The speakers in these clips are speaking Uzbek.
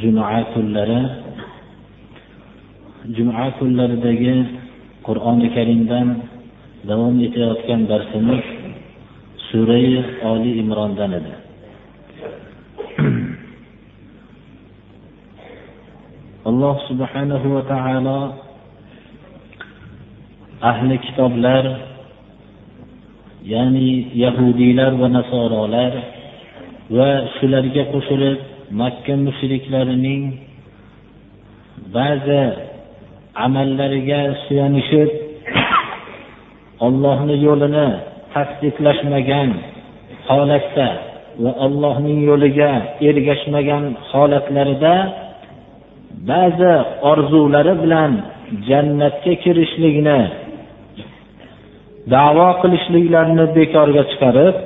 juma kunlari juma kunlaridagi qur'oni karimdan davom etayotgan darsimiz surai oli imrondan edi. Alloh subhanahu va taolo ahli kitoblar ya'ni yahudiylar va nasorolar va shularga qo'shilib makka mushriklarining ba'zi amallariga suyanishib ollohni yo'lini tasdiqlashmagan holatda va allohning yo'liga ergashmagan holatlarida ba'zi orzulari bilan jannatga kirishlikni davo qilishliklarini bekorga chiqarib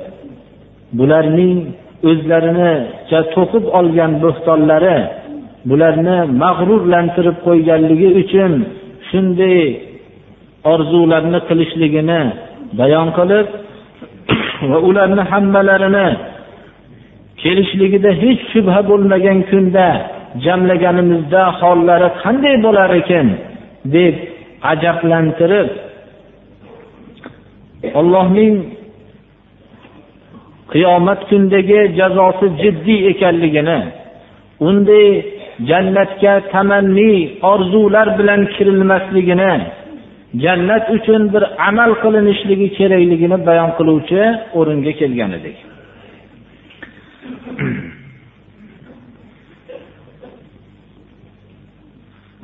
bularning o'zlarini to'qib olgan bo'xtonlari bularni mag'rurlantirib qo'yganligi uchun shunday orzularni qilishligini bayon qilib va ularni hammalarini kelishligida hech shubha bo'lmagan kunda jamlaganimizda hollari qanday bo'lar ekan deb ajablantirib allohning qiyomat kundagi jazosi jiddiy ekanligini unday jannatga tamanni orzular bilan kirilmasligini jannat uchun bir amal qilinishligi kerakligini bayon qiluvchi o'ringa kelgan edik.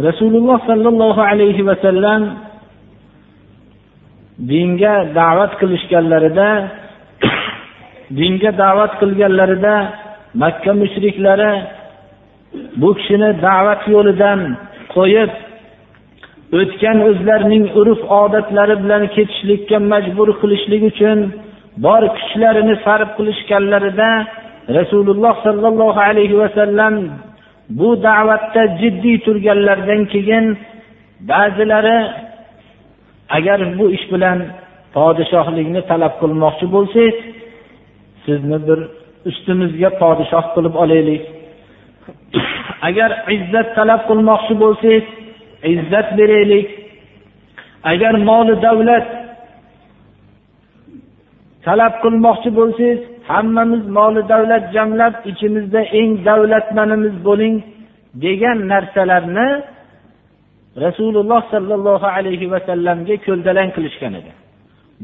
Rasululloh sollallohu alayhi vasallam dinga da'vat qilishganlarida dinga da'vat qilganlarida makka mushriklari bu kishini da'vat yo'lidan qo'yib o'tgan o'zlarining urf odatlari bilan ketishlikka majbur qilishlik uchun bor kuchlarini sarf qilishganlarida rasululloh sollallohu alayhi vasallam bu da'vatda jiddiy turganlaridan keyin ba'zilari agar bu ish bilan podshohlikni talab qilmoqchi bo'lsangiz sizni bir ustimizga podshoh qilib olaylik. Agar izzat talab qilmoqchi bo'lsangiz izzat beraylik. Agar moli davlat talab qilmoqchi bo'lsangiz hammamiz moli davlat jamlab ichimizda eng davlatmanimiz bo'ling degan narsalarni rasululloh sollallohu alayhi vasallamga ko'ldalang qilishgan edi.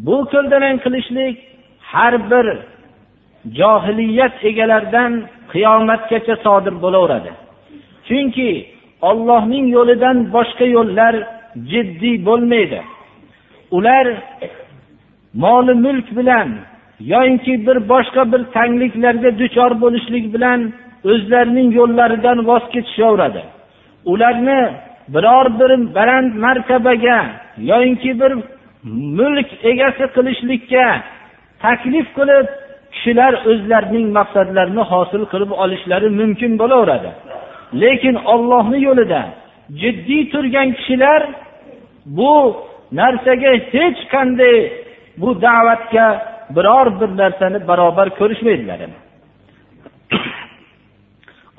Bu ko'ldalang qilishlik har bir johiliyat egalaridan qiyomatgacha sodir bo'laveradi. Chunki ollohning yo'lidan boshqa yo'llar jiddiy bo'lmaydi. Ular moli mulk bilan yoinki bir boshqa bir tangliklarga duchor bo'lishlik bilan o'zlarining yo'llaridan voz kechishaveradi ularni biror bir baland martabaga yoinki bir mulk egasi qilishlikka taklif qilib kishilar o'zlarining maqsadlarini hosil qilib olishlari mumkin bo'laveradi. Lekin ollohni yo'lida jiddiy turgan kishilar bu narsaga hech qanday bu da'vatga biror bir narsani barobar ko'rishmaydilar.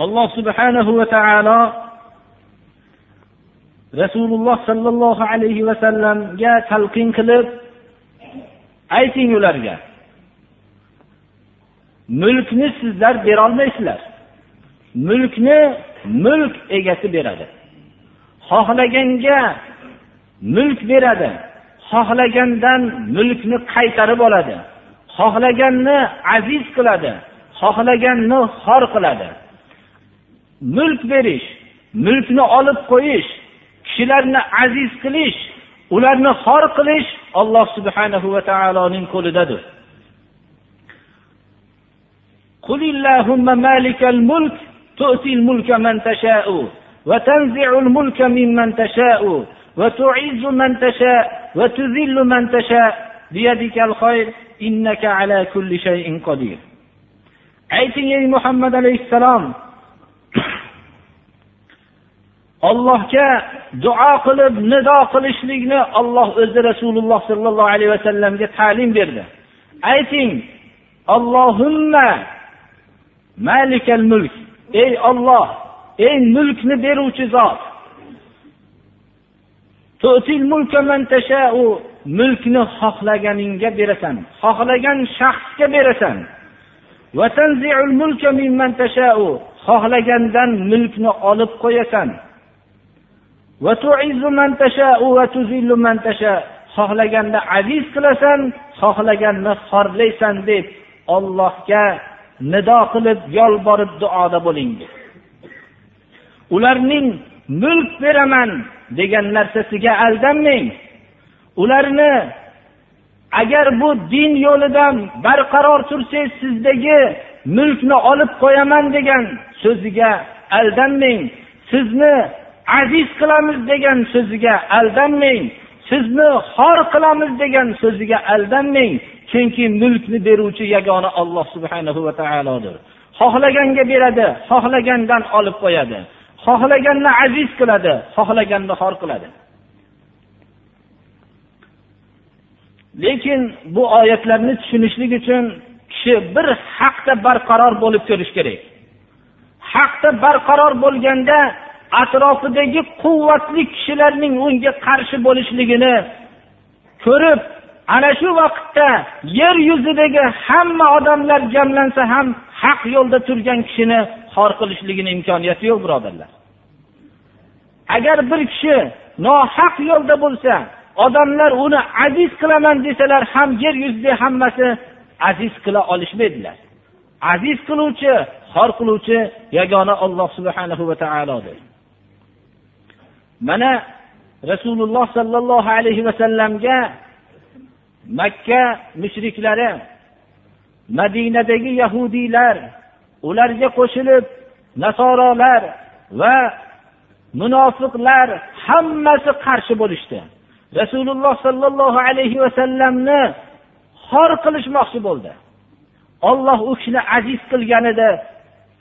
Alloh subhanahu va taolo rasululloh sollallohu alayhi vasallamga talqin qilib ayting ularga mulkni sizlar berolmaysizlar. Mulkni mulk egasi beradi. Xohlaganga mulk beradi. Xohlagandan mulkni qaytarib oladi. Xohlaganni aziz qiladi. Xohlaganni xor qiladi. Mulk berish mulkni olib qo'yish kishilarni aziz qilish ularni xor qilish alloh subhanahu va taoloning qo'lidadir. قل اللهم مالك الملك تؤتي الملك من تشاء وتنزع الملك ممن تشاء وتعز من تشاء وتذل من تشاء بيدك الخير إنك على كل شيء قدير ayting ey muhammad alayhissalom ollohga duo qilib nido qilishlikni olloh o'zi rasululloh sollallohu alayhi vasallamga ta'lim berdi ayting allohimma malikal mulk ey olloh ey mulkni beruvchi zot. Mulkni xohlaganingga berasan xohlagan shaxsga berasan. Xohlagandan mulkni olib qo'yasan. Xohlaganda aziz qilasan xohlaganni xorlaysan deb ollohga nido qilib yolborib duoda bo'ling. Ularning mulk beraman degan narsasiga aldanmang ularni agar bu din yo'lidan barqaror tursangiz sizdagi mulkni olib qo'yaman degan so'ziga aldanmang sizni aziz qilamiz degan so'ziga aldanmang sizni xor qilamiz degan so'ziga aldanmang chunki mulkni beruvchi yagona olloh subhanahu va taolodir. Xohlaganga beradi xohlagandan olib qo'yadi. Xohlaganni aziz qiladi xohlaganni xor qiladi. Lekin bu oyatlarni tushunishlik uchun kishi bir haqda barqaror bo'lib ko'rish kerak. Haqda barqaror bo'lganda atrofidagi quvvatli kishilarning unga qarshi bo'lishligini ko'rib ana shu vaqtda yer yuzidagi hamma odamlar jamlansa ham haq yo'lda turgan kishini xor qilishligini imkoniyati yo'q birodarlar. Agar bir kishi nohaq yo'lda bo'lsa odamlar uni aziz qilaman desalar ham yer yuzida hammasi aziz qila olishmaydilar. Aziz qiluvchi xor qiluvchi yagona olloh subhanahu va taolodir. Mana rasululloh sollallohu alayhi vasallamga makka mushriklari madinadagi yahudiylar ularga qo'shilib nasorolar va munofiqlar hammasi qarshi bo'lishdi. Rasululloh sollallohu alayhi vasallamni xor qilishmoqchi bo'ldi. Olloh u kishini aziz qilgan edi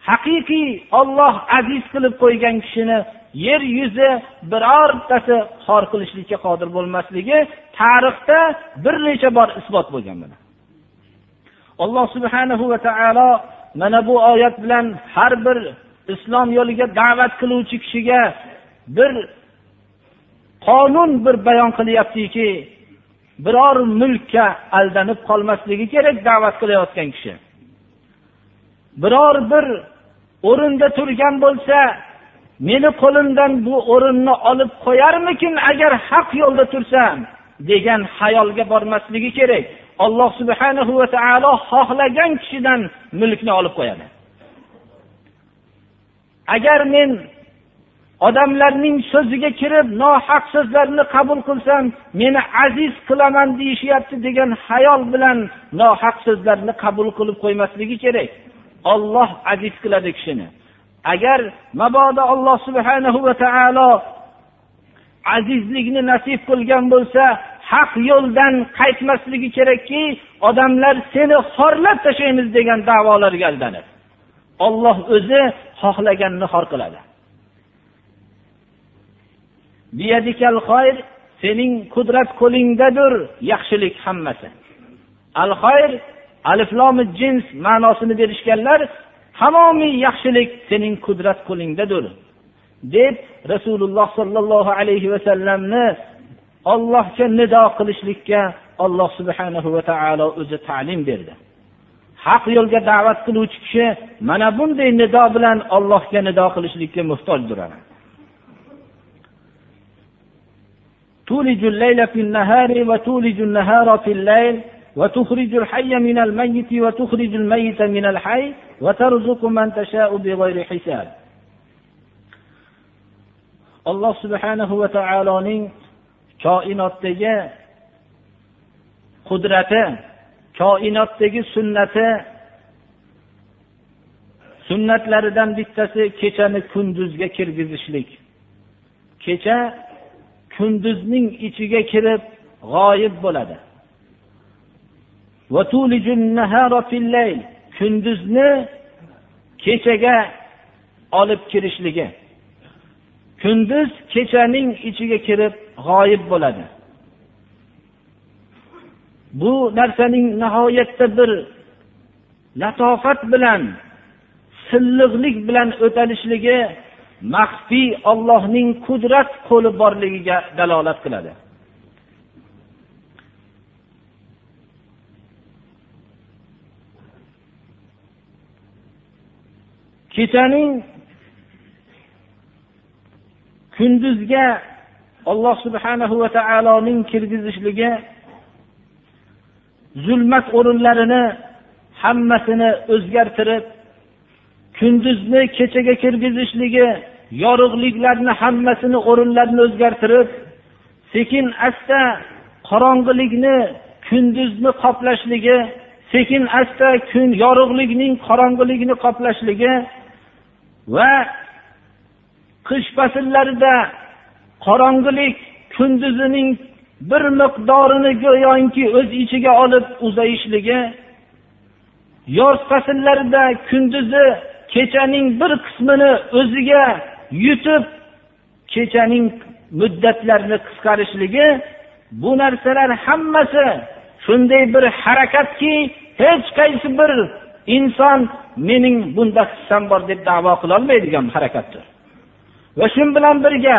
haqiqiy olloh aziz qilib qo'ygan kishini yer yuzi birortasi xor qilishlikka qodir bo'lmasligi tarixda bir necha bor isbot bo'lgan mana. Alloh subhanahu va taolo mana bu oyat bilan har bir islom yo'liga da'vat qiluvchi kishiga bir qonun bir bayon qilyaptiki biror mulkka aldanib qolmasligi kerak da'vat qilayotgan kishi. Biror bir o'rinda turgan bo'lsa meni qo'limdan bu o'rinni olib qo'yarmikin agar haq yo'lda tursam? degan xayolga bormasligi kerak. Alloh subhanahu va taolo xohlagan kishidan mulkni olib qo'yadi. Agar men odamlarning so'ziga kirib nohaq so'zlarni qabul qilsam meni aziz qilaman deyishyapti degan xayol bilan nohaq so'zlarni qabul qilib qo'ymasligi kerak. Olloh aziz qiladi kishini. Agar mabodo alloh subhanahu va taolo azizlikni nasib qilgan bo'lsa haq yo'ldan qaytmasligi kerakki odamlar seni xorlab tashlaymiz degan davolarga aldanib olloh o'zi xohlaganini xor qiladi. Sening qudrat qo'lingdadir yaxshilik hammasi. Al xoyr aliflomi jins ma'nosini berishganlar tamomiy yaxshilik sening qudrat qo'lingdadir deb rasululloh sollallohu alayhi vasallamni ollohga nido qilishlikka alloh subhanahu va taolo o'zi ta'lim berdi haq yo'lga da'vat qiluvchi kishi mana bunday nido bilan ollohga nido qilishlikka muhtojdir تولج الليل في النهار وتولج النهار في الليل وتخرج الحي من الميت وتخرج الميت من الحي olloh subhanahu va taoloning koinotdagi qudrati koinotdagi sunnati sunnatlaridan bittasi kechani kunduzga kirgizishlik. Kecha kunduzning ichiga kirib g'oyib bo'ladi. Kunduzni kechaga olib kirishligi kunduz kechaning ichiga kirib g'oyib bo'ladi. Bu narsaning nihoyatda bir latofat bilan silliqlik bilan o'talishligi maxfiy ollohning qudrat qo'li borligiga dalolat qiladi. Kechaning kunduzga alloh subhanahu va taoloning kirgizishligi zulmat o'rinlarini hammasini o'zgartirib kunduzni kechaga kirgizishligi yorug'liklarni hammasini o'rinlarini o'zgartirib sekin asta qorong'ilikni kunduzni qoplashligi sekin asta kun yorug'likning qorong'ilikni qoplashligi va qish fasllarida qorong'ilik kunduzining bir miqdorini go'yoki o'z ichiga olib uzayishligi yoz fasllarida kunduzi kechaning bir qismini o'ziga yutib kechaning muddatlarini qisqarishligi bu narsalar hammasi shunday bir harakatki hech qaysi bir inson mening bunda hissam bor deb davo qilolmaydigan harakatdir. Va shu bilan birga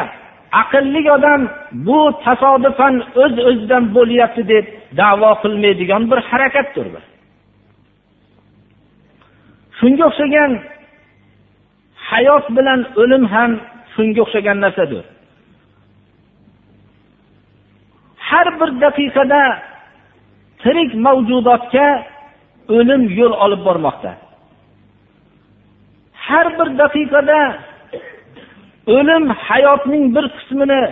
aqlli odam bu tasodifan o'z öz o'zidan bo'lyapti deb davo qilmaydigan bir harakatdir bu. Shunga o'xshagan hayot bilan o'lim ham shunga o'xshagan narsadir. Har bir daqiqada tirik mavjudotga o'lim yo'l olib bormoqda. Har bir daqiqada o'lim hayotning bir qismini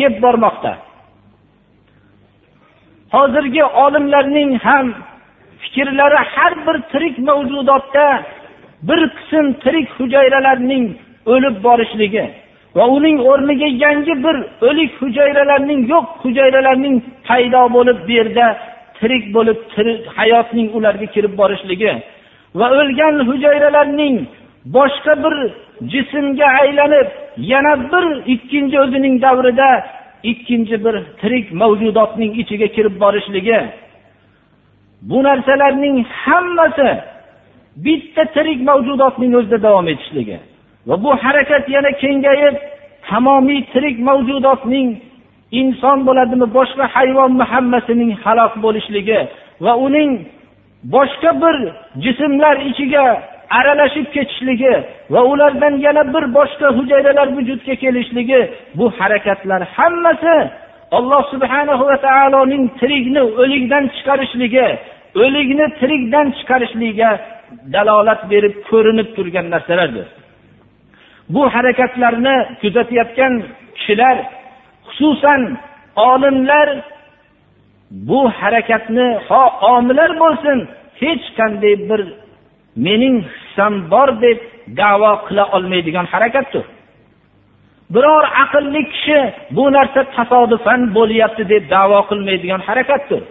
yeb bormoqda. Hozirgi olimlarning ham fikrlari har bir tirik mavjudotda bir qism tirik hujayralarning o'lib borishligi va uning o'rniga yangi bir o'lik hujayralarning yo'q hujayralarning paydo bo'lib bu yerda tirik bo'lib hayotning ularga kirib borishligi va o'lgan hujayralarning boshqa bir jismga aylanib yana bir ikkinchi o'zining davrida ikkinchi bir tirik mavjudotning ichiga kirib borishligi. Bu narsalarning hammasi bitta tirik mavjudotning o'zida davom etishligi va bu harakat yana kengayib tamomiy tirik mavjudotning inson bo'ladimi boshqa hayvonmi hammasining halok bo'lishligi va uning boshqa bir jismlar ichiga aralashib ketishligi va ulardan yana bir boshqa hujayralar vujudga kelishligi bu harakatlar hammasi alloh subhanahu va taoloning tirikni o'likdan chiqarishligi o'likni tirikdan chiqarishligiga dalolat berib ko'rinib turgan narsalardir. Bu harakatlarni kuzatayotgan kishilar xususan olimlar bu harakatni ho omillar bo'lsin hech qanday bir mening hissam bor deb davo qila olmaydigan harakatdir. Biror aqlli kishi bu narsa tasodifan bo'lyapti deb davo qilmaydigan harakatdir.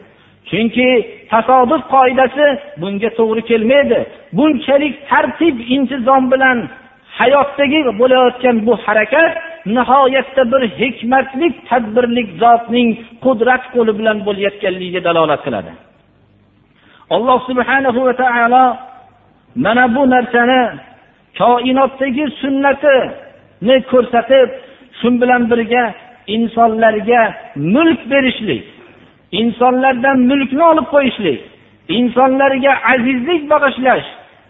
Chunki tasodif qoidasi bunga to'g'ri kelmaydi. Bunchalik tartib intizom bilan hayotdagi bo'layotgan bu harakat nihoyatda bir hikmatlik tadbirlik zotning qudrat qo'li bilan bo'layotganligiga dalolat qiladi. Alloh subhanahu va taolo mana bu narsani koinotdagi sunnatini ko'rsatib shu bilan birga insonlarga mulk berishlik insonlardan mulkni olib qo'yishlik insonlarga azizlik bag'ishlash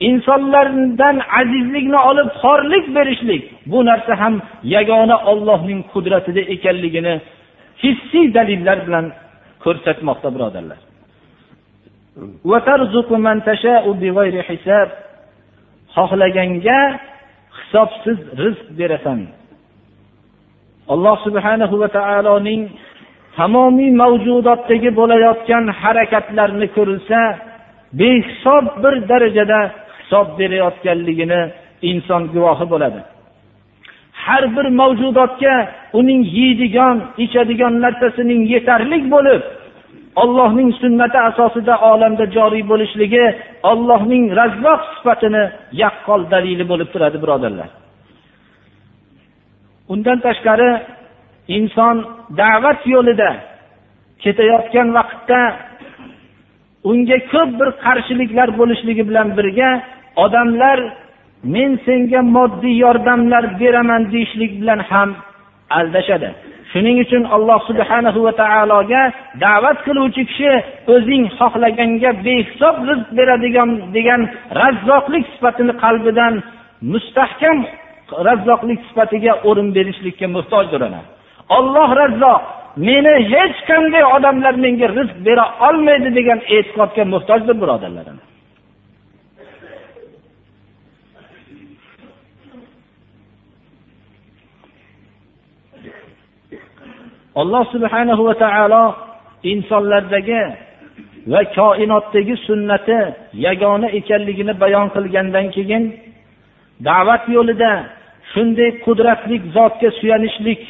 insonlardan azizlikni olib xorlik berishlik bu narsa ham yagona ollohning qudratida ekanligini hissiy dalillar bilan ko'rsatmoqda birodarlar. Xohlaganga hisobsiz rizq berasan. Alloh subhanahu va taoloning tamomiy mavjudotdagi bo'layotgan harakatlarni ko'rilsa behisob bir darajada hisob berayotganligini inson guvohi bo'ladi. Har bir mavjudotga uning yeydigan ichadigan narsasining yetarli bo'lib ollohning sunnati asosida olamda joriy bo'lishligi ollohning razzoq sifatini yaqqol dalili bo'lib turadi birodarlar. Undan tashqari inson da'vat yo'lida ketayotgan vaqtda unga ko'p bir qarshiliklar bo'lishligi bilan birga odamlar men senga moddiy yordamlar beraman deyishlik bilan ham aldashadi. Shuning uchun alloh subhanahu va taologa da'vat qiluvchi kishi o'zing xohlaganga behisob rizq beradigan degan razzoqlik sifatini qalbidan mustahkam razzoqlik sifatiga o'rin berishlikka muhtojdir olloh razzoq meni hech qanday odamlar menga rizq bera olmaydi degan e'tiqodga muhtojdir birodarlarim alloh subhanahu va taolo insonlardagi va koinotdagi sunnati yagona ekanligini bayon qilgandan keyin da'vat yo'lida shunday qudratli zotga suyanishlik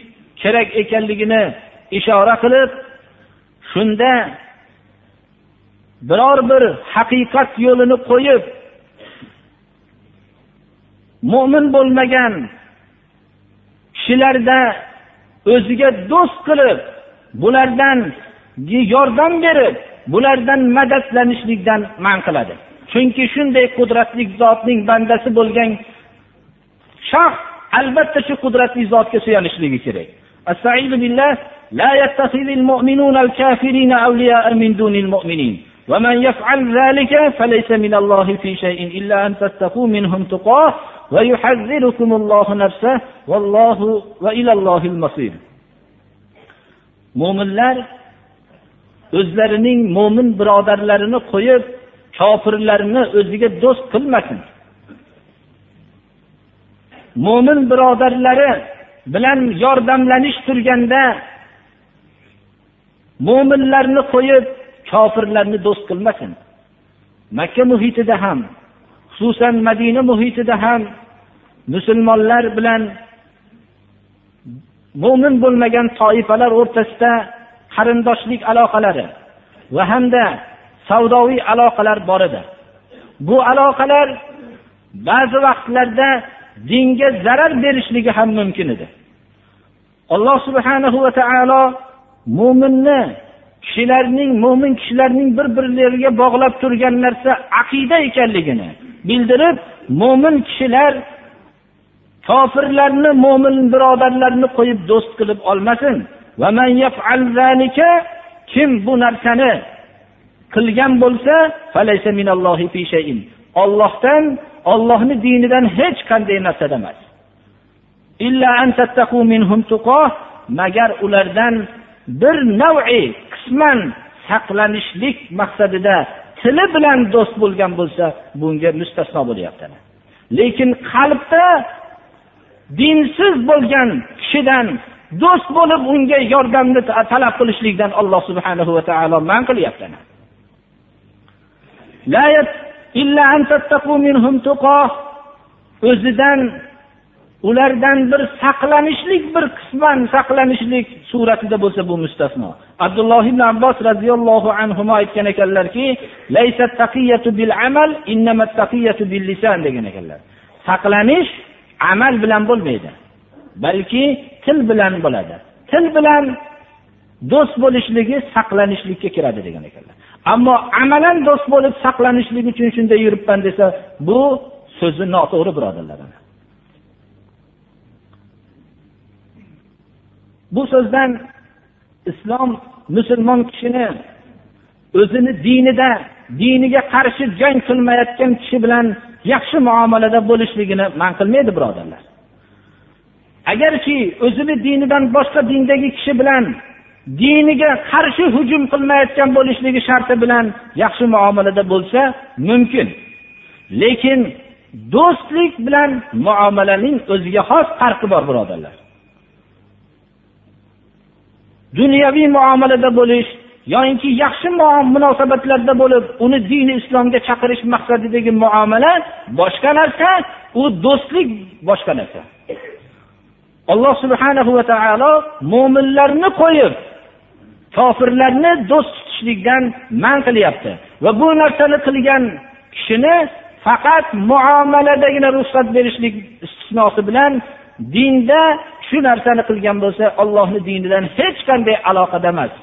kerak ekanligini ishora qilib shunda biror bir haqiqat yo'lini qo'yib mo'min bo'lmagan kishilarda o'ziga do'st qilib bulardan yordam berib bulardan madadlanishlikdan man qiladi chunki shunday qudratli zotning bandasi bo'lgan shaxs albatta shu qudratli zotga suyanishligi kerak لا يتخذ المؤمنون الكافرين أولياء من دون المؤمنين ومن يفعل ذلك فليس من الله في شيء إلا أن تتقوا منهم تقاه mo'minlar o'zlarining mo'min birodarlarini qo'yib kofirlarni o'ziga do'st qilmasin. Mo'min birodarlari bilan yordamlanish turganda mo'minlarni qo'yib kofirlarni do'st qilmasin. Makka muhitida ham xususan madina muhitida ham musulmonlar bilan mo'min bo'lmagan toifalar o'rtasida qarindoshlik aloqalari va hamda savdoviy aloqalar bor edi. Bu aloqalar ba'zi vaqtlarda dinga zarar berishligi ham mumkin edi. Alloh subhanahu va taolo mo'minni kishilarning mo'min kishilarning bir birlariga bog'lab turgan narsa aqida ekanligini bildirib mo'min kishilar kofirlarni mo'min birodarlarni qo'yib do'st qilib olmasin. Kim bu narsani qilgan bo'lsa ollohdan ollohni dinidan hech qanday narsada emas. Magar ulardan bir nav'i qisman saqlanishlik maqsadida tili bilan do'st bo'lgan bo'lsa bunga mustasno bo'lyapti lekin qalbda dinsiz bo'lgan kishidan do'st bo'lib unga yordamni talab qilishlikdan alloh subhanahu va taolo man qilyapti o'zidan ulardan bir saqlanishlik bir qisman saqlanishlik suratida bo'lsa bu mustasno. Abdulloh ibn abbos roziyallohu anhu aytgan ekanlarki degan ekanlar. Saqlanish amal bilan bo'lmaydi balki til bilan bo'ladi. Til bilan do'st bo'lishligi saqlanishlikka kiradi degan ekanlar. Ammo amalan do'st bo'lib saqlanishlik uchun shunday yuribman desa bu so'zi noto'g'ri birodarlar. Bu so'zdan islom musulmon kishini o'zini dinida diniga qarshi jang qilmayotgan kishi bilan yaxshi muomalada bo'lishligini man qilmaydi birodarlar. Agarki o'zini dinidan boshqa dindagi kishi bilan diniga qarshi hujum qilmayotgan bo'lishligi sharti bilan yaxshi muomalada bo'lsa mumkin. Lekin do'stlik bilan muomalaning o'ziga xos farqi bor birodarlar. Dunyoviy muomalada bo'lish yoyinki yaxshi munosabatlarda bo'lib uni dini islomga chaqirish maqsadidagi muomala boshqa narsa u do'stlik boshqa narsa. Alloh subhanahu va taolo mo'minlarni qo'yib kofirlarni do'st tutishlikdan man qilyapti. Va bu narsani qilgan kishini faqat muomaladagina ruxsat berishlik istisnosi bilan dinda shu narsani qilgan bo'lsa ollohni dinidan hech qanday aloqada emas.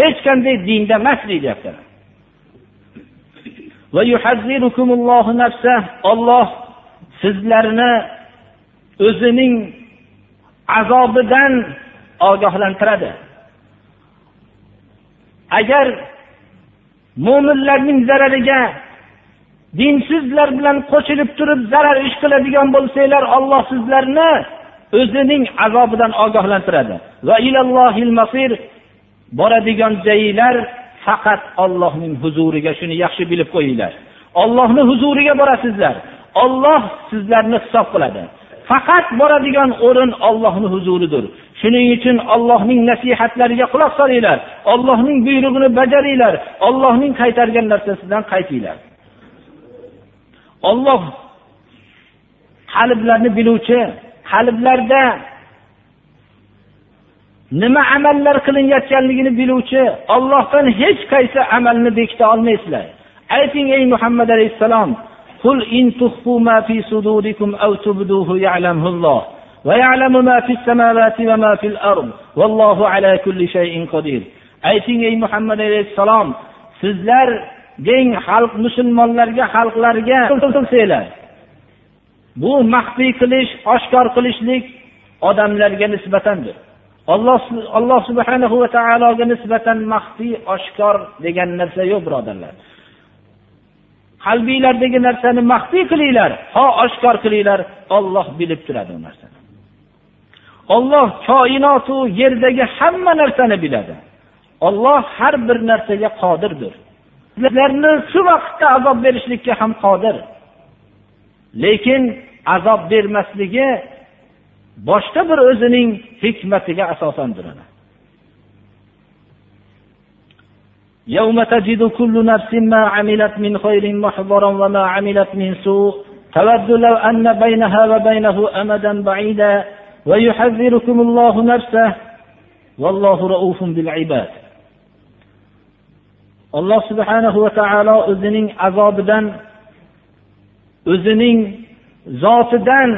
Hech qanday dinda emas deyilyapti olloh sizlarni o'zining azobidan ogohlantiradi. Agar mo'minlarning zarariga dinsizlar bilan qo'shilib turib zarar ish qiladigan bo'lsanglar olloh sizlarni o'zining azobidan ogohlantiradi. Va ilallohil masir boradigan joyinglar faqat ollohning huzuriga shuni yaxshi bilib qo'yinglar. Ollohni huzuriga borasizlar. Olloh sizlarni hisob qiladi. Faqat boradigan o'rin ollohni huzuridir. Shuning uchun ollohning nasihatlariga quloq solinglar. Ollohning buyrug'ini bajaringlar. Ollohning qaytargan narsasidan qaytinglar. Olloh qalblarni biluvchi qalblarda nima amallar qilinayotganligini biluvchi ollohdan hech qaysi amalni bekita olmaysizlar ayting ey muhammad alayhissalom قل إن تخفوا ما في صدوركم أو تبدوه يعلمه الله ويعلم ما في السماوات وما في الأرض والله على كل شيء قدير ayting ey muhammad alayhissalom sizlar deng xalq musulmonlarga xalqlarga qilsanglar bu maxfiy qilish oshkor qilishlik odamlarga nisbatandir. Alloh alloh subhanahu va taologa nisbatan maxfiy oshkor degan narsa yo'q birodarlar. Qalbinglardagi narsani maxfiy qilinglar ho oshkor qilinglar olloh bilib turadi u narsani. Olloh koinotu yerdagi hamma narsani biladi. Olloh har bir narsaga qodirdir. Sizlarni shu vaqtda azob berishlikka ham qodir. lekin azob bermasligi boshqa bir o'zining hikmatiga asosandir يوم تجد كل نفس ما عملت من خير محضرا وما عملت من سوء تود لو أن بينها وبينه أمدا بعيدا ويحذركم الله نفسه والله رؤوف بالعباد alloh subhanahu va taolo o'zining azobidan o'zining zotidan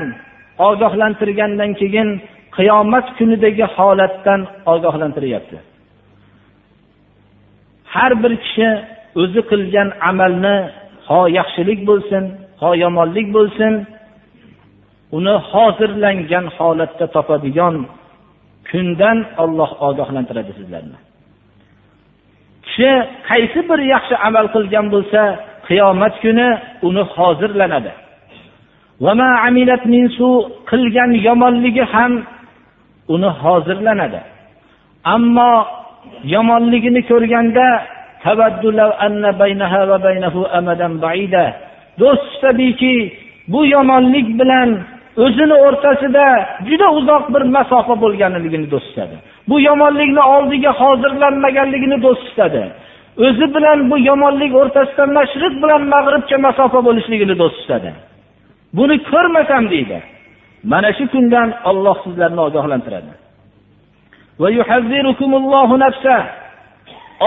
ogohlantirgandan keyin qiyomat kunidagi holatdan ogohlantiryapti har bir kishi o'zi qilgan amalni ho yaxshilik bo'lsin ho yomonlik bo'lsin uni hozirlangan holatda topadigan kundan olloh ogohlantiradi sizlarni. Kishi qaysi bir yaxshi amal qilgan bo'lsa qiyomat kuni uni hozirlanadi. Qilgan yomonligi ham uni hozirlanadi. Ammo yomonligini ko'rganda do'st tutadiki bu yomonlik bilan o'zini o'rtasida juda uzoq bir masofa bo'lganligini do'st tutadi bu yomonlikni oldiga hozirlanmaganligini do'st tutadi o'zi bilan bu yomonlik o'rtasida mashriq bilan mag'ribcha masofa bo'lishligini do'st tutadi. Buni ko'rmasam deydi. Mana shu kundan olloh sizlarni ogohlantiradi.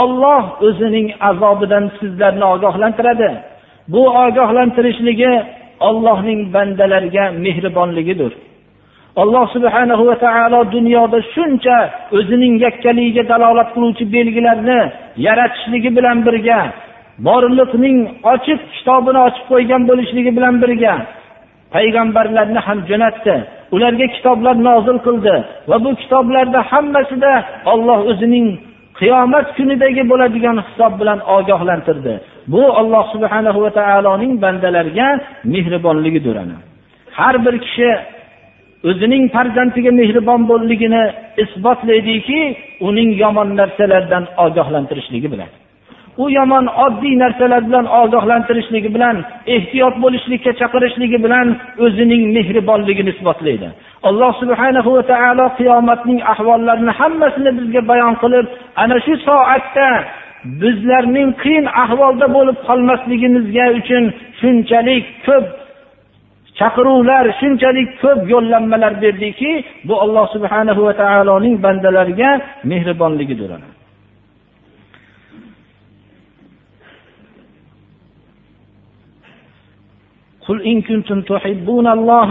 Olloh o'zining azobidan sizlarni ogohlantiradi. Bu ogohlantirishligi ollohning bandalariga mehribonligidir. Alloh subhanahu va taolo dunyoda shuncha o'zining yakkaligiga dalolat qiluvchi belgilarni yaratishligi bilan birga borliqning ochiq kitobini ochib qo'ygan bo'lishligi bilan birga payg'ambarlarni ham jo'natdi. Ularga kitoblar nozil qildi va bu kitoblarda hammasida olloh o'zining qiyomat kunidagi bo'ladigan hisob bilan ogohlantirdi. Bu alloh subhanahu va taoloning bandalarga mehribonligidir ana har bir kishi o'zining farzandiga mehribon bo'lligini isbotlaydiki uning yomon narsalardan ogohlantirishligi bilan. U yomon oddiy narsalar bilan ogohlantirishligi bilan ehtiyot bo'lishlikka chaqirishligi bilan o'zining mehribonligini isbotlaydi. Alloh subhanahu va taolo qiyomatning ahvollarini hammasini bizga bayon qilib ana shu soatda bizlarning qiyin ahvolda bo'lib qolmasligimizga uchun shunchalik ko'p chaqiruvlar shunchalik ko'p yo'llanmalar berdiki bu alloh subhanahu va taoloning bandalariga mehribonligidir قل إن كنتم تحبون الله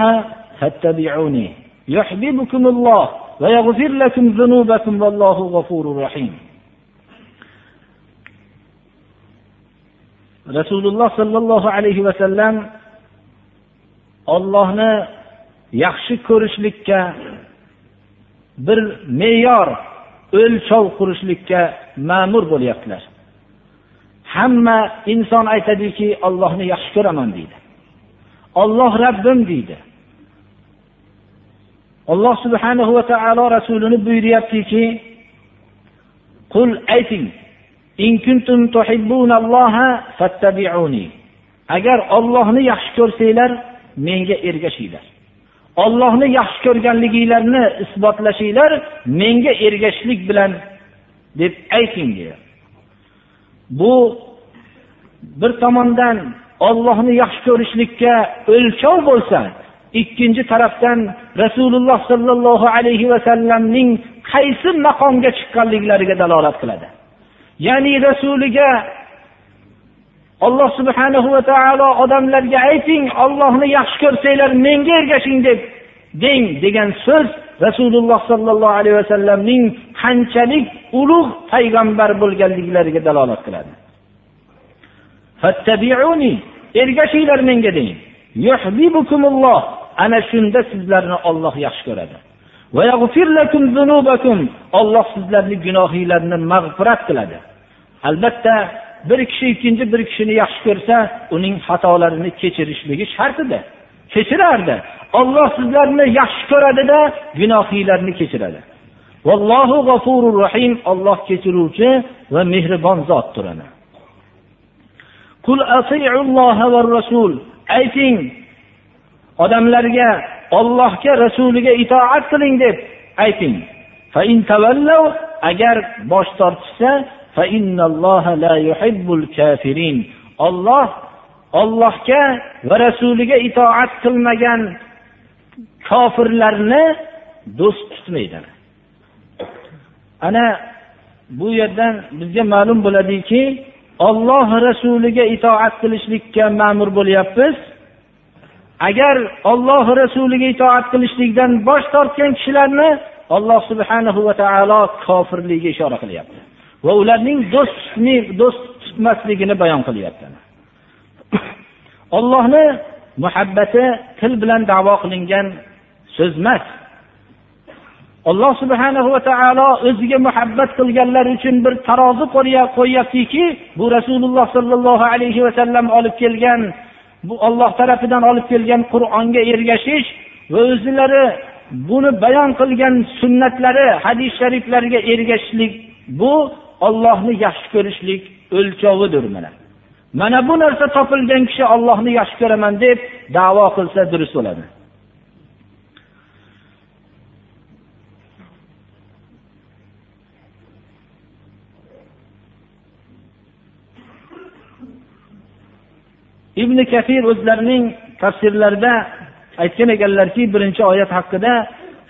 فاتبعوني يحببكم الله ويغفر لكم ذنوبكم والله غفور رحيم rasululloh sollallohu alayhi vasallam ollohni yaxshi ko'rishlikka bir me'yor o'lchov qurishlikka ma'mur bo'lyaptilar. Hamma inson aytadiki ollohni yaxshi ko'raman deydi. Olloh rabbim deydi. Alloh subhanahu va taolo rasulini buyuryaptiki qul ayting agar ollohni yaxshi ko'rsanglar menga ergashinglar. Ollohni yaxshi ko'rganliginglarni isbotlashinglar menga ergashishlik bilan deb ayting deyapti bu bir tomondan ollohni yaxshi ko'rishlikka o'lchov bo'lsa ikkinchi tarafdan rasululloh sollallohu alayhi vasallamning qaysi maqomga chiqqanliklariga dalolat qiladi. Ya'ni rasuliga alloh subhanahu va taolo odamlarga ayting ollohni yaxshi ko'rsanglar menga ergashing deb deng degan so'z rasululloh sollallohu alayhi vasallamning qanchalik ulug' payg'ambar bo'lganliklariga dalolat qiladi. Ergashinglar menga deng. Ana shunda sizlarni olloh yaxshi ko'radi. Olloh sizlarni gunohinglarni mag'firat qiladi. Albatta bir kishi ikkinchi bir kishini yaxshi ko'rsa uning xatolarini kechirishligi shart edi kechirardi. Olloh sizlarni yaxshi ko'radida gunohinglarni kechiradi. Vallohu g'afurur rahim olloh kechiruvchi va mehribon zotdir ana ayting odamlarga ollohga rasuliga itoat qiling deb ayting. Agar bosh tortishsa olloh ollohga va rasuliga itoat qilmagan kofirlarni do'st tutmaydi. Ana bu yerdan bizga ma'lum bo'ladiki olloh rasuliga itoat qilishlikka ma'mur bo'lyapmiz. Agar olloh rasuliga itoat qilishlikdan bosh tortgan kishilarni alloh subhanahu va taolo kofirligiga ishora qilyapti. Va ularning do'st do'st tutmasligini bayon qilyapti ollohni muhabbati til bilan davo qilingan so'z emas. Alloh subhanahu va taolo o'ziga muhabbat qilganlar uchun bir tarozi qo'yyaptiki bu rasululloh sollallohu alayhi vasallam olib kelgan bu olloh tarafidan olib kelgan qur'onga ergashish va o'zlari buni bayon qilgan sunnatlari hadis shariflariga ergashishlik bu ollohni yaxshi ko'rishlik o'lchovidir mana. Mana bu narsa topilgan kishi ollohni yaxshi ko'raman deb davo qilsa durust bo'ladi. Ibn kafir o'zlarining tafsirlarida aytgan ekanlarki birinchi oyat haqida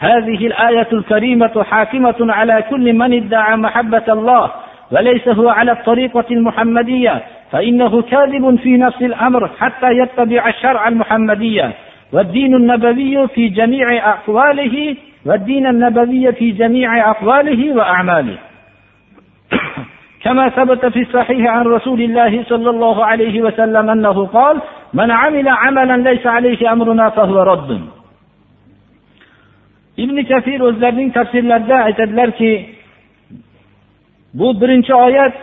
هذه الآية الكريمة حاكمة على كل من ادعى محبة الله وليس هو على الطريقة المحمدية فإنه كاذب في نفس الأمر حتى يتبع الشرع المحمدية. والدين النبوي في جميع أقواله والدين النبوي في جميع أقواله وأعماله. كما ثبت في الصحيح عن رسول الله صلى الله عليه وسلم أنه قال من عمل عملا ليس عليه أمرنا فهو رد. ibn kafir o'zlarining tafsirlarida aytadilarki bu birinchi oyat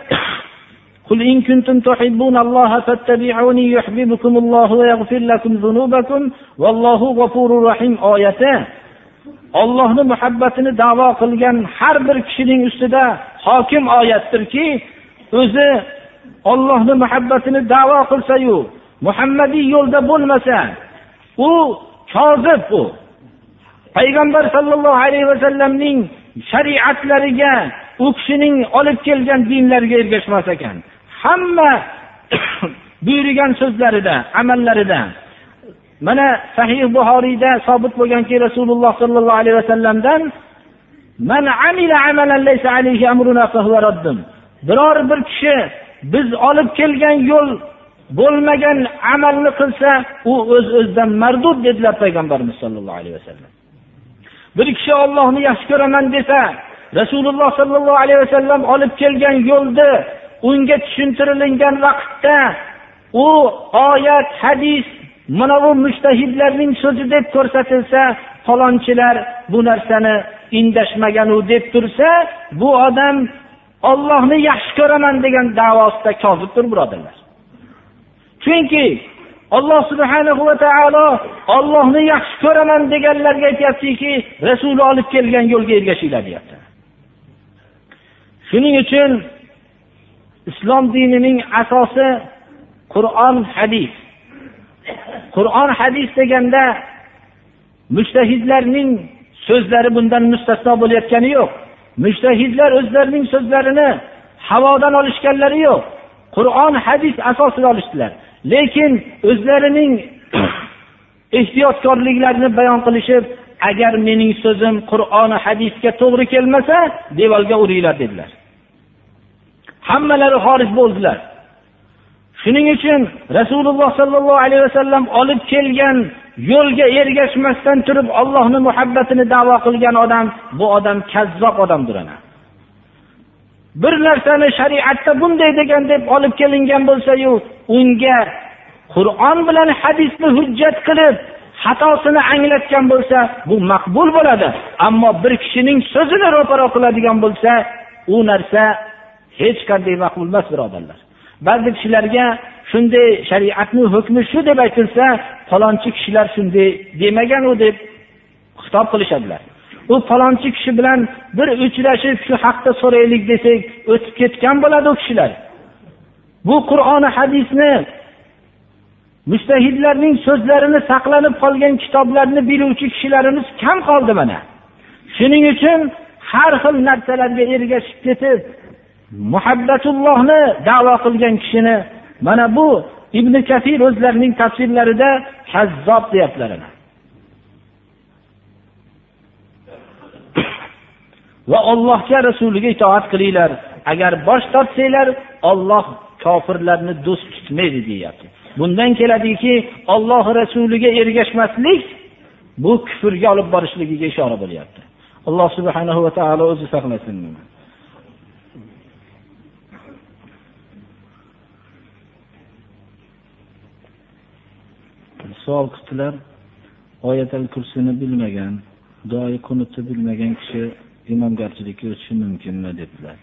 قل إن كنتم تحبون الله فاتبعوني يحببكم الله ويغفر لكم ذنوبكم والله غفور رحيم oyati ollohni muhabbatini davo qilgan har bir kishining ustida hokim oyatdirki o'zi ollohni muhabbatini davo qilsayu muhammadiy yo'lda bo'lmasa u kozib u payg'ambar sollallohu alayhi vasallamning shariatlariga u kishining olib kelgan dinlariga ergashmas ekan. Hamma buyurgan so'zlarida amallarida. Mana sahih buxoriyda sobit bo'lganki rasululloh sollallohu alayhi vasallamdan biror bir kishi biz olib kelgan yo'l bo'lmagan amalni qilsa u o'z o'zidan mardud dedilar payg'ambarimiz sollallohu alayhi vasallam bir kishi ollohni yaxshi ko'raman desa rasululloh sollallohu alayhi vasallam olib kelgan yo'lni unga tushuntirilgan vaqtda u oyat hadis mana bu mushtahidlarning so'zi deb ko'rsatilsa falonchilar bu narsani indashmaganu deb tursa bu odam ollohni yaxshi ko'raman degan davosida kozibdir birodarlar. Chunki alloh subhanahu va taolo ollohni yaxshi ko'raman deganlarga aytyaptiki rasuli olib kelgan yo'lga ergashinglar deyapti. Shuning uchun islom dinining asosi qur'on hadis. Qur'on hadis deganda mushtahidlarning so'zlari bundan mustasno bo'layotgani yo'q. Mushtahidlar o'zlarining so'zlarini havodan olishganlari yo'q. Qur'on hadis asosida olishdilar. Lekin o'zlarining ehtiyotkorliklarini bayon qilishib agar mening so'zim qur'oni hadisga to'g'ri kelmasa devorga uringlar dedilar. Hammalari xorij bo'ldilar. Shuning uchun rasululloh sollallohu alayhi vasallam olib kelgan yo'lga ergashmasdan turib ollohni muhabbatini davo qilgan odam bu odam kazzob odamdir ana. Bir narsani shariatda bunday degan deb olib kelingan bo'lsayu unga qur'on bilan hadisni hujjat qilib xatosini anglatgan bo'lsa bu maqbul bo'ladi. Ammo bir kishining so'zini ro'paro qiladigan bo'lsa u narsa hech qanday maqbul emas birodarlar. Ba'zi kishilarga shunday shariatni hukmi shu deb aytilsa falonchi kishilar shunday demagan u deb xitob qilishadilar. U falonchi kishi bilan bir uchrashib shu haqda so'raylik desak o'tib ketgan bo'ladi u kishilar. Bu qur'oni hadisni mustahidlarning so'zlarini saqlanib qolgan kitoblarni biluvchi kishilarimiz kam qoldi mana. Shuning uchun har xil narsalarga ergashib ketib muhabbatullohni davo qilgan kishini mana bu ibn kafir o'zlarining tafsirlarida kazzob deyaptilar va ollohga rasuliga itoat qilinglar. Agar bosh tortsanglar olloh kofirlarni do'st tutmaydi deyapti. Bundan keladiki olloh rasuliga ergashmaslik bu kufrga olib borishligiga ishora bo'lyapti. Alloh subhanahu va taolo o'zi saqlasin savol qildilar oyatal kursini bilmagan doi qunutni bilmagan kishi imomgarchilikka o'tishi mumkinmi dedilar.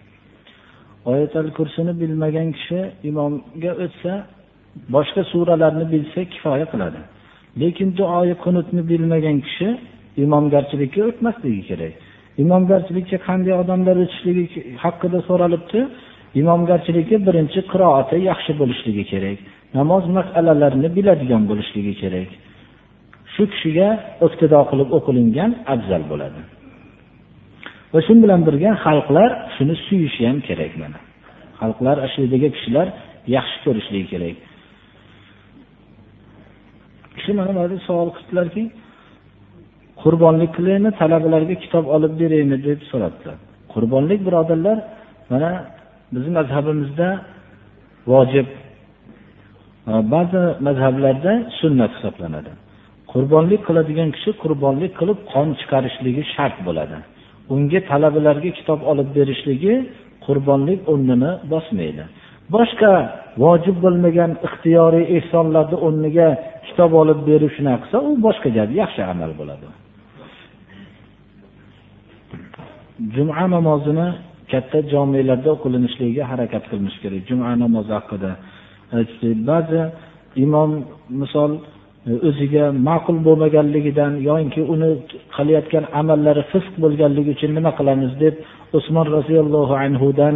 Oyatal kursini bilmagan kishi imomga o'tsa boshqa suralarni bilsa kifoya qiladi. Lekin duoyi qunutni bilmagan kishi imomgarchilikka o'tmasligi kerak. Imomgarchilikka qanday odamlar o'tishligi haqida so'ralibdi imomgarchilikka birinchi qiroati yaxshi bo'lishligi kerak. Namoz masalalarini biladigan bo'lishligi kerak. Shu kishiga iqtido qilib o'qilingan afzal bo'ladi. Va shu bilan birga xalqlar shuni suyishi ham kerak mana. Xalqlar shu yerdagi kishilar yaxshi ko'rishligi kerak. Kishi mana mana savol qilibdilarki qurbonlik qilaymi talabalarga kitob olib beraymi? deb so'rabdilar. Qurbonlik birodarlar mana bizni mazhabimizda vojib. Ba'zi mazhablarda sunnat hisoblanadi. Qurbonlik qiladigan kishi qurbonlik qilib qon chiqarishligi shart bo'ladi. Unga talabalarga kitob olib berishligi qurbonlik o'rnini bosmaydi. Boshqa vojib bo'lmagan ixtiyoriy ehsonlarni o'rniga kitob olib berib shunaqa qilsa u boshqa gap yaxshi amal bo'ladi. Juma namozini katta jomelarda o'qilinishligiga harakat qilinish kerak. Juma namozi haqida ba'zi imom misol o'ziga ma'qul bo'lmaganligidan yoki uni qilayotgan amallari fisq bo'lganligi uchun nima qilamiz deb usmon roziyallohu anhudan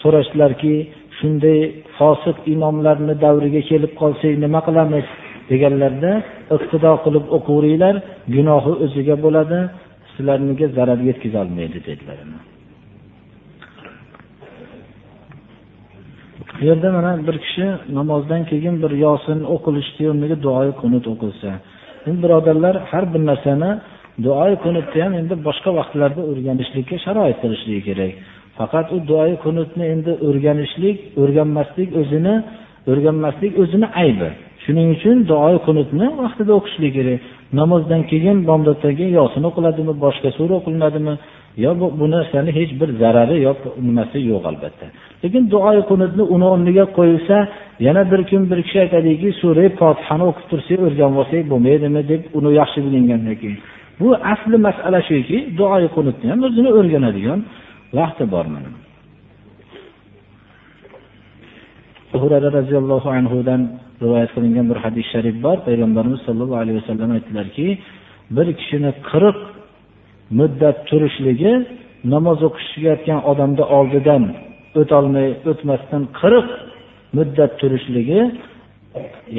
so'rashdilarki shunday fosiq imomlarni davriga kelib qolsak nima qilamiz? deganlarda iqtido qilib o'qiveringlar gunohi o'ziga bo'ladi sizlarga zarar yetkazolmaydi dedilar. Bu yerda mana bir kishi namozdan keyin bir yosin o'qilishni o'rniga duoyi kunut o'qilsa. Endi birodarlar har bir narsani duoyi kunutni ham endi boshqa vaqtlarda o'rganishlikka sharoit qilishligi kerak. Faqat u duoyi kunutni endi o'rganishlik o'rganmaslik o'zini o'rganmaslik o'zini aybi. Shuning uchun duoyi kunutni vaqtida o'qishlik kerak. Namozdan keyin bomdoddan yosin o'qiladimi boshqa sura o'qilinadimi yo bu, bu narsani hech bir zarari yo nimasi yo'q albatta. Lekin duoi qunutni uni o'rniga qo'yilsa yana bir kun bir kishi aytadiki sura fotihani o'qib tursak o'rganib olsak bo'lmaydimi deb uni yaxshi bilingandan keyin bu asli masala shuki duoi qunutni ham o'zini o'rganadigan vaqti bor mana. Hurara roziyallohu anhudan rivoyat qilingan bir hadis sharif bor. Payg'ambarimiz sollallohu alayhi vasallam aytdilarki bir kishini qirq muddat turishligi namoz o'qishayotgan odamni oldidan o'tolmay o'tmasdan qirq muddat turishligi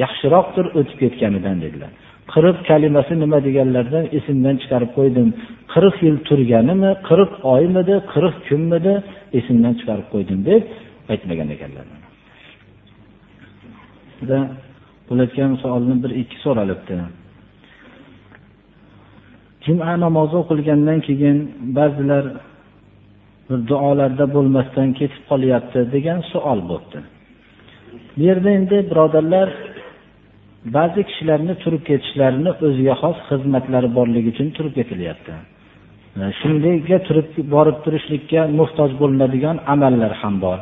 yaxshiroqdir o'tib ketganidan dedilar. Qirq kalimasi nima deganlarda esimdan chiqarib qo'ydim. Qirq yil turganimi qirq oymidi qirq kunmidi esimdan chiqarib qo'ydim deb aytmagan ekanlar. Bo'layotgan savolni bir ikki so'ralibdi. Juma namozi o'qilgandan keyin ba'zilar bir duolarda bo'lmasdan ketib qolyapti degan savol bo'libdi bu yerda endi birodarlar ba'zi kishilarni turib ketishlarini o'ziga xos xizmatlari borligi uchun turib ketilyapti. Shundayga turib borib turishlikka muhtoj bo'linadigan amallar ham bor.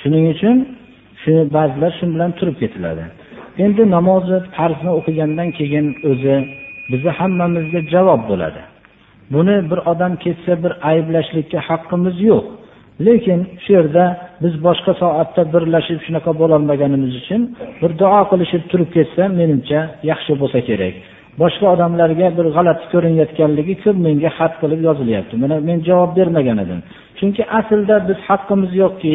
Shuning uchun shu ba'zilar shu bilan turib ketiladi. Endi namozni farzni o'qigandan keyin o'zi bizni hammamizga javob bo'ladi. Buni bir odam ketsa bir ayblashlikka haqqimiz yo'q. Lekin shu yerda biz boshqa soatda birlashib shunaqa bo'lolmaganimiz uchun bir duo qilishib turib ketsa menimcha yaxshi bo'lsa kerak. Boshqa odamlarga bir g'alati ko'rinayotganligi ko'p menga xat qilib yozilyapti. Mana men javob bermagan edim. Chunki aslida biz haqqimiz yo'qki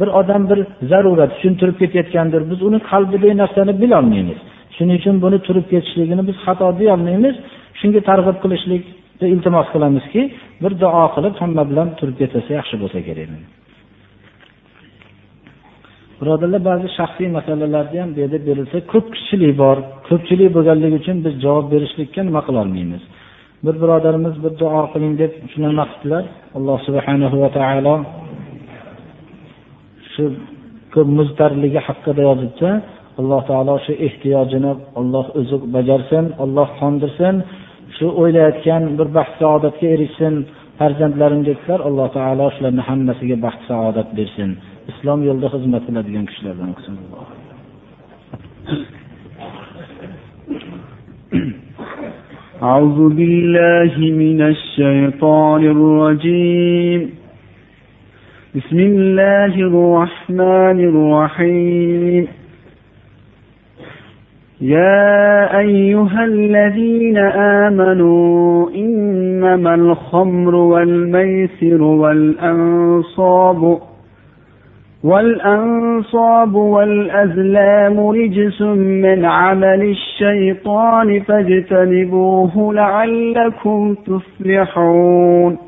bir odam bir zarurat uchun turib ketayotgandir biz uni qalbidagi narsani bilolmaymiz. Shuning uchun buni turib ketishligini biz xato deyolmaymiz. Shunga targ'ib qilishlikni iltimos qilamizki bir duo qilib hamma bilan turib ketilsa yaxshi bo'lsa kerak. Birodarlar ba'zi shaxsiy masalalarda ham bu yerda berilsa ko'pchilik bor ko'pchilik bo'lganligi uchun biz javob berishlikka nima qilolmaymiz bir birodarimiz bir duo qiling deb shunaqa qildilar alloh subhanahu va taolo shu ko'p muztarligi haqida yozibdi. alloh taolo shu ehtiyojini olloh o'zi bajarsin olloh qondirsin shu o'ylayotgan bir baxt saodatga erishsin farzandlarim dedilar alloh taolo shularni hammasiga baxt saodat bersin islom yo'lida xizmat qiladigan kishilardan qilsin أعوذ بالله من الشيطان الرجيم بسم الله الرحمن الرحيم يا أيها الذين آمنوا إنما الخمر والميسر والأنصاب والأنصاب والأزلام رجس من عمل الشيطان فاجتنبوه لعلكم تفلحون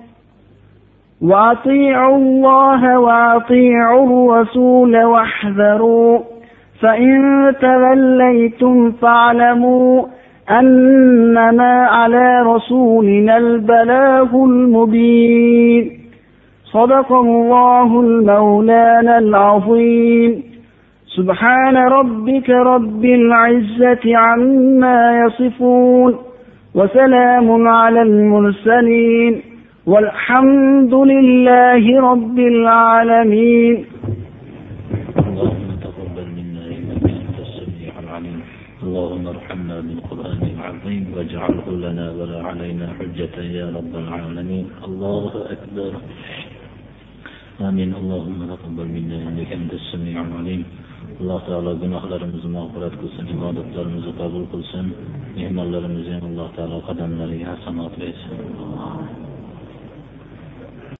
وأطيعوا الله وأطيعوا الرسول واحذروا فإن توليتم فاعلموا أنما على رسولنا البلاغ المبين صدق الله المولانا العظيم سبحان ربك رب العزة عما يصفون وسلام على المرسلين والحمد لله رب العالمين. اللهم تقبل منا إنك أنت السميع اللهم ارحمنا بالقرآن العظيم واجعله لنا ولا علينا حجة يا رب العالمين. الله أكبر. آمين. اللهم تقبل منا إنك أنت السميع العليم. alloh taolo gunohlarimizni mag'firat qilsin ibodatlarimizni qabul qilsin mehmonlarimizni alloh taolo qadamlariga hasanot bersin